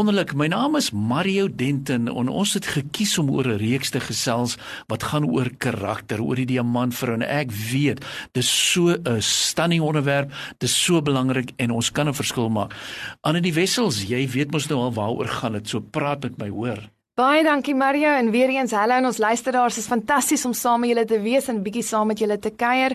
Wonderlik, my naam is Mario Denton en ons het gekies om oor 'n reeks te gesels wat gaan oor karakter, oor die diamantvrou en ek weet dis so 'n stunning onderwerp, dis so belangrik en ons kan 'n verskil maak. Aan die wessels, jy weet mos nou al waaroor gaan dit, so praat met my, hoor. Baie dankie Mario en weer eens hallo aan ons luisteraars. Dit is fantasties om saam met julle te wees en bietjie saam met julle te kuier.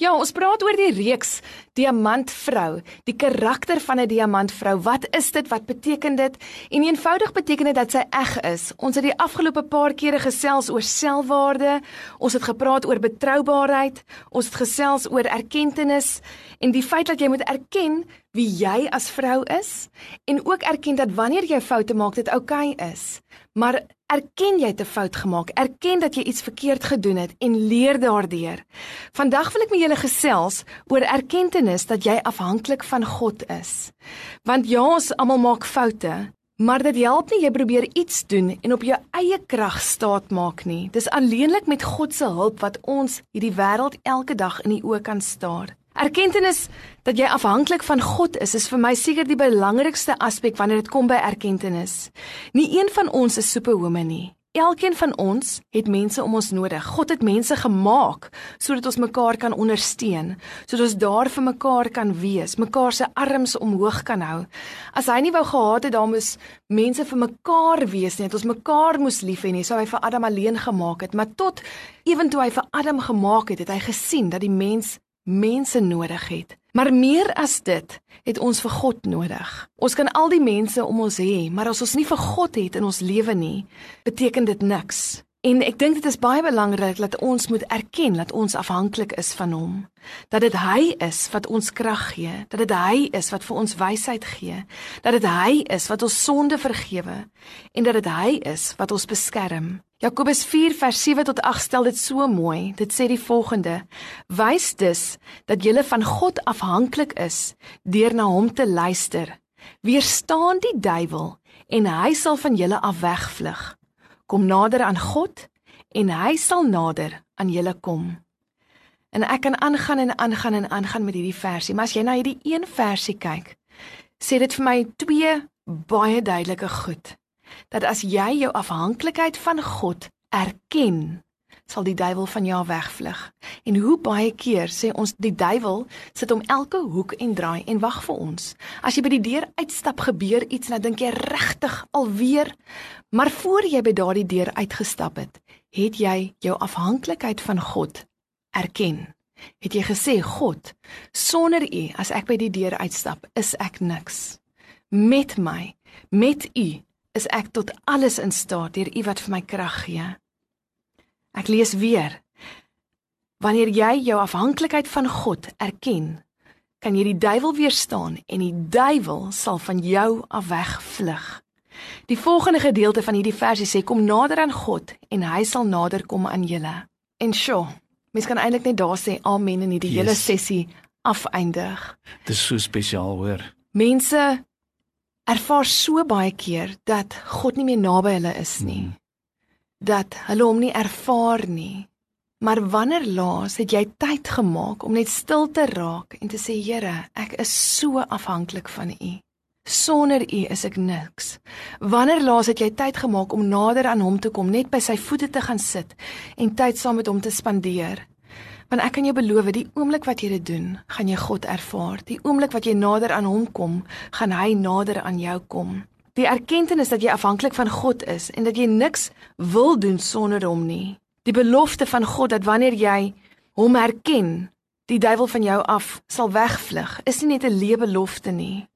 Ja, ons praat oor die reeks Diamantvrou, die karakter van 'n diamantvrou. Wat is dit? Wat beteken dit? En eenvoudig beteken dit dat sy eg is. Ons het die afgelope paar kere gesels oor selfwaarde. Ons het gepraat oor betroubaarheid. Ons het gesels oor erkenning en die feit dat jy moet erken wie jy as vrou is en ook erken dat wanneer jy foute maak, dit oukei okay is. Maar erken jy 'n fout gemaak, erken dat jy iets verkeerd gedoen het en leer daardeur. Vandag wil ek met julle gesels oor erkenning dat jy afhanklik van God is. Want ja, ons almal maak foute, maar dit help nie jy probeer iets doen en op jou eie krag staat maak nie. Dis alleenlik met God se hulp wat ons hierdie wêreld elke dag in die oë kan staar. Erkenning dat jy afhanklik van God is, is vir my seker die belangrikste aspek wanneer dit kom by erkenning. Nie een van ons is superwoman nie. Elkeen van ons het mense om ons nodig. God het mense gemaak sodat ons mekaar kan ondersteun, sodat ons daar vir mekaar kan wees, mekaar se arms omhoog kan hou. As hy nie wou gehad het daar moes mense vir mekaar wees nie, het ons mekaar moes lief hê nie, sou hy vir Adam alleen gemaak het, maar tot ewentoe hy vir Adam gemaak het, het hy gesien dat die mens mense nodig het. Maar meer as dit, het ons vir God nodig. Ons kan al die mense om ons hê, maar as ons nie vir God het in ons lewe nie, beteken dit niks. En ek dink dit is baie belangrik dat ons moet erken dat ons afhanklik is van hom. Dat dit hy is wat ons krag gee, dat dit hy is wat vir ons wysheid gee, dat dit hy is wat ons sonde vergewe en dat dit hy is wat ons beskerm. Jakobus 4 vers 7 tot 8 stel dit so mooi. Dit sê die volgende: Wys dus dat jy van God afhanklik is deur na hom te luister. Weerstaan die duiwel en hy sal van julle af wegvlug. Kom nader aan God en hy sal nader aan julle kom. En ek kan aangaan en aangaan en aangaan met hierdie versie, maar as jy na hierdie een versie kyk, sê dit vir my twee baie duidelike goed dat as jy jou afhanklikheid van God erken, sal die duiwel van jou wegvlug. En hoe baie keer sê ons die duiwel sit om elke hoek en draai en wag vir ons. As jy by die deur uitstap, gebeur iets dan dink jy regtig alweer, maar voor jy by daardie deur uitgestap het, het jy jou afhanklikheid van God erken. Het jy gesê God, sonder U as ek by die deur uitstap, is ek niks. Met my, met U is ek tot alles in staat deur U wat vir my krag gee. Ek lees weer. Wanneer jy jou afhanklikheid van God erken, kan jy die duiwel weerstaan en die duiwel sal van jou af wegvlug. Die volgende gedeelte van hierdie versie sê kom nader aan God en hy sal nader kom aan julle. En sjo, mens kan eintlik net daar sê amen en hierdie yes. hele sessie afeindig. Dis so spesiaal hoor. Mense ervaar so baie keer dat God nie meer naby hulle is nie. Hmm. Dat hulle hom nie ervaar nie. Maar wanneer laas het jy tyd gemaak om net stil te raak en te sê Here, ek is so afhanklik van U. Sonder U is ek niks. Wanneer laas het jy tyd gemaak om nader aan hom te kom, net by sy voete te gaan sit en tyd saam met hom te spandeer? Want ek kan jou beloof, die oomblik wat jy dit doen, gaan jy God ervaar. Die oomblik wat jy nader aan hom kom, gaan hy nader aan jou kom. Die erkenning dat jy afhanklik van God is en dat jy niks wil doen sonder hom nie. Die belofte van God dat wanneer jy hom erken, die duiwel van jou af sal wegvlug, is nie net 'n lewe belofte nie.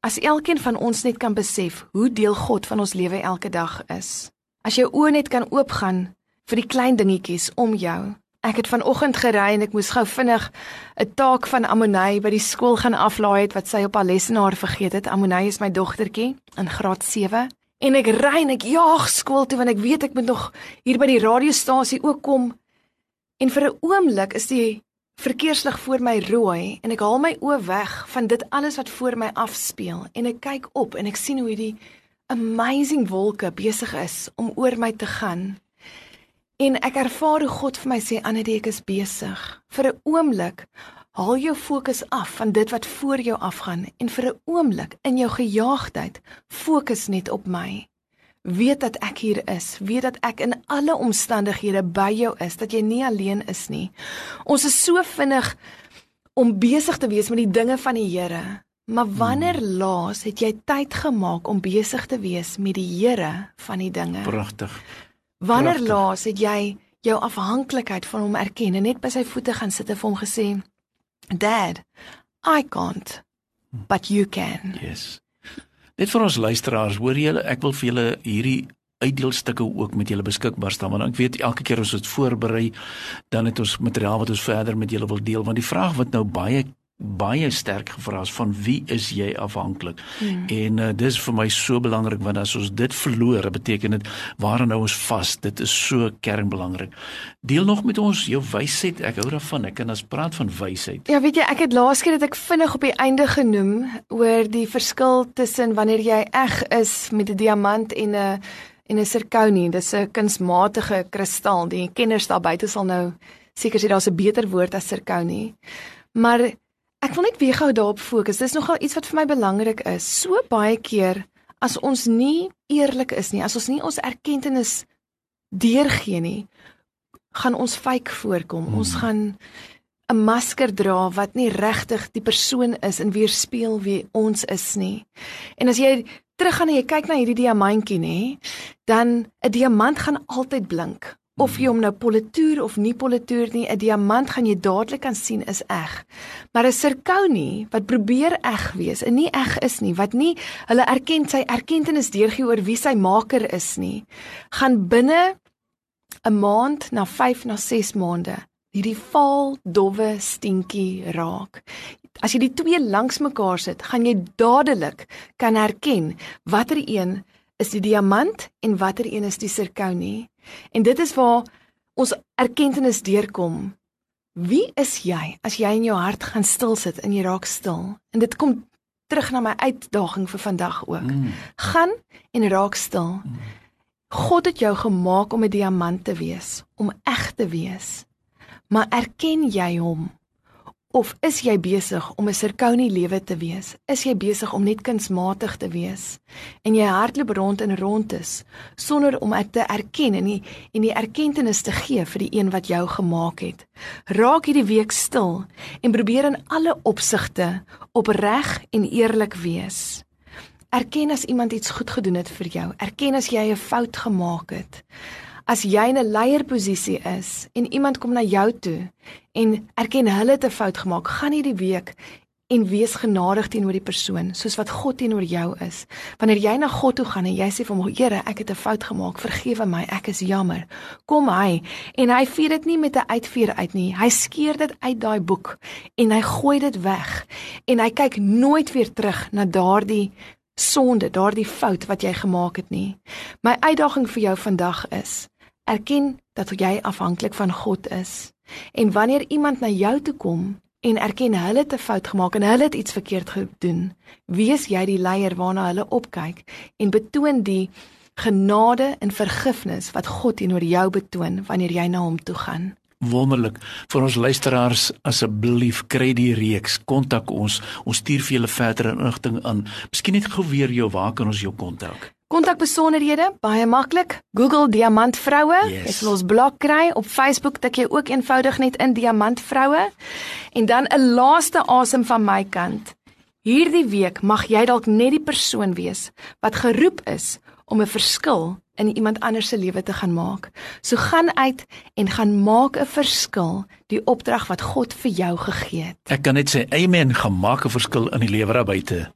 As elkeen van ons net kan besef hoe deel God van ons lewe elke dag is. As jou oë net kan oopgaan vir die klein dingetjies om jou, Ek het vanoggend gery en ek moes gou vinnig 'n taak van Amonay by die skool gaan aflaai het wat sy op haar lesenaar vergeet het. Amonay is my dogtertjie in graad 7 en ek ry en ek jaag skool toe want ek weet ek moet nog hier by die radiostasie ook kom. En vir 'n oomblik is die verkeerslig voor my rooi en ek haal my oë weg van dit alles wat voor my afspeel en ek kyk op en ek sien hoe hierdie amazing wolke besig is om oor my te gaan. En ek ervaar hoe God vir my sê Annelie ek is besig. Vir 'n oomblik haal jou fokus af van dit wat voor jou afgaan en vir 'n oomblik in jou gejaagdheid fokus net op my weet dat ek hier is, weet dat ek in alle omstandighede by jou is, dat jy nie alleen is nie. Ons is so vinnig om besig te wees met die dinge van die Here. Maar wanneer hmm. laas het jy tyd gemaak om besig te wees met die Here van die dinge? Pragtig. Wanneer Prachtig. laas het jy jou afhanklikheid van hom erken en net by sy voete gaan sit en vir hom gesê: "Dad, I can't, but you can." Yes. Net vir ons luisteraars, hoor julle, ek wil vir julle hierdie uitdeelstukke ook met julle beskikbaar stel want ek weet elke keer as ons dit voorberei dan het ons materiaal wat ons verder met julle wil deel want die vraag wat nou baie baie sterk gevra is van wie is jy afhanklik? Hmm. En uh, dis vir my so belangrik want as ons dit verloor, beteken dit waar nou ons vas. Dit is so kernbelangrik. Deel nog met ons jou wysheid. Ek hou daarvan. Ek kan as praat van wysheid. Ja, weet jy, ek het laas keer dat ek vinnig op die einde genoem oor die verskil tussen wanneer jy eg is met 'n diamant en 'n en 'n sirkonie. Dis 'n kunsmatige kristal. Die kenners daar buite sal nou seker sê daar's 'n beter woord as sirkonie. Maar Ek wil net weer gou daarop fokus. Dis nogal iets wat vir my belangrik is. So baie keer as ons nie eerlik is nie, as ons nie ons erkenning deurgee nie, gaan ons fake voorkom. Hmm. Ons gaan 'n masker dra wat nie regtig die persoon is en weerspieël wie ons is nie. En as jy teruggaan en jy kyk na hierdie diamantjie nê, dan 'n diamant gaan altyd blink of jy hom nou politoer of nie politoer nie, 'n diamant gaan jy dadelik kan sien is eg. Maar 'n sirkonie wat probeer eg wees en nie eg is nie, wat nie hulle erken sy erkenning deurgee oor wie sy maker is nie, gaan binne 'n maand na 5 na 6 maande hierdie vaal, dowwe stinkie raak. As jy die twee langs mekaar sit, gaan jy dadelik kan herken watter een is die diamant en watter een is die sirkonie. En dit is waar ons erkenning deurkom. Wie is jy as jy in jou hart gaan stil sit en jy raak stil? En dit kom terug na my uitdaging vir vandag ook. Mm. Gaan en raak stil. Mm. God het jou gemaak om 'n diamant te wees, om eg te wees. Maar erken jy hom Of is jy besig om 'n sirkonie lewe te wees? Is jy besig om net kunsmatig te wees? En jy hardloop rond en rond is sonder om dit te erken en die en die erkenning te gee vir die een wat jou gemaak het. Raak hierdie week stil en probeer in alle opsigte opreg en eerlik wees. Erken as iemand iets goed gedoen het vir jou. Erken as jy 'n fout gemaak het as jy in 'n leierposisie is en iemand kom na jou toe en erken hulle het 'n fout gemaak, gaan hierdie week en wees genadig teenoor die persoon soos wat God teenoor jou is. Wanneer jy na God toe gaan en jy sê vir hom, Here, ek het 'n fout gemaak, vergewe my, ek is jammer. Kom hy en hy vier dit nie met 'n uitveer uit nie. Hy skeer dit uit daai boek en hy gooi dit weg en hy kyk nooit weer terug na daardie sonde, daardie fout wat jy gemaak het nie. My uitdaging vir jou vandag is Erken dat jy afhanklik van God is. En wanneer iemand na jou toe kom en erken hulle het 'n fout gemaak en hulle het iets verkeerd gedoen, wees jy die leier waarna hulle opkyk en betoon die genade en vergifnis wat God teenoor jou betoon wanneer jy na hom toe gaan. Wonderlik. Vir ons luisteraars asseblief kry die reeks, kontak ons. Ons stuur vir julle verdere inligting aan. Miskien net gou weer jou waar kan ons jou kontak? Kontak besonderhede, baie maklik. Google Diamant Vroue. Yes. Jy sal ons blog kry op Facebook, tik jy ook eenvoudig net in Diamant Vroue. En dan 'n laaste asem van my kant. Hierdie week mag jy dalk net die persoon wees wat geroep is om 'n verskil in iemand anders se lewe te gaan maak. So gaan uit en gaan maak 'n verskil, die opdrag wat God vir jou gegee het. Ek kan net sê amen, gaan maak 'n verskil in die lewe daar buite.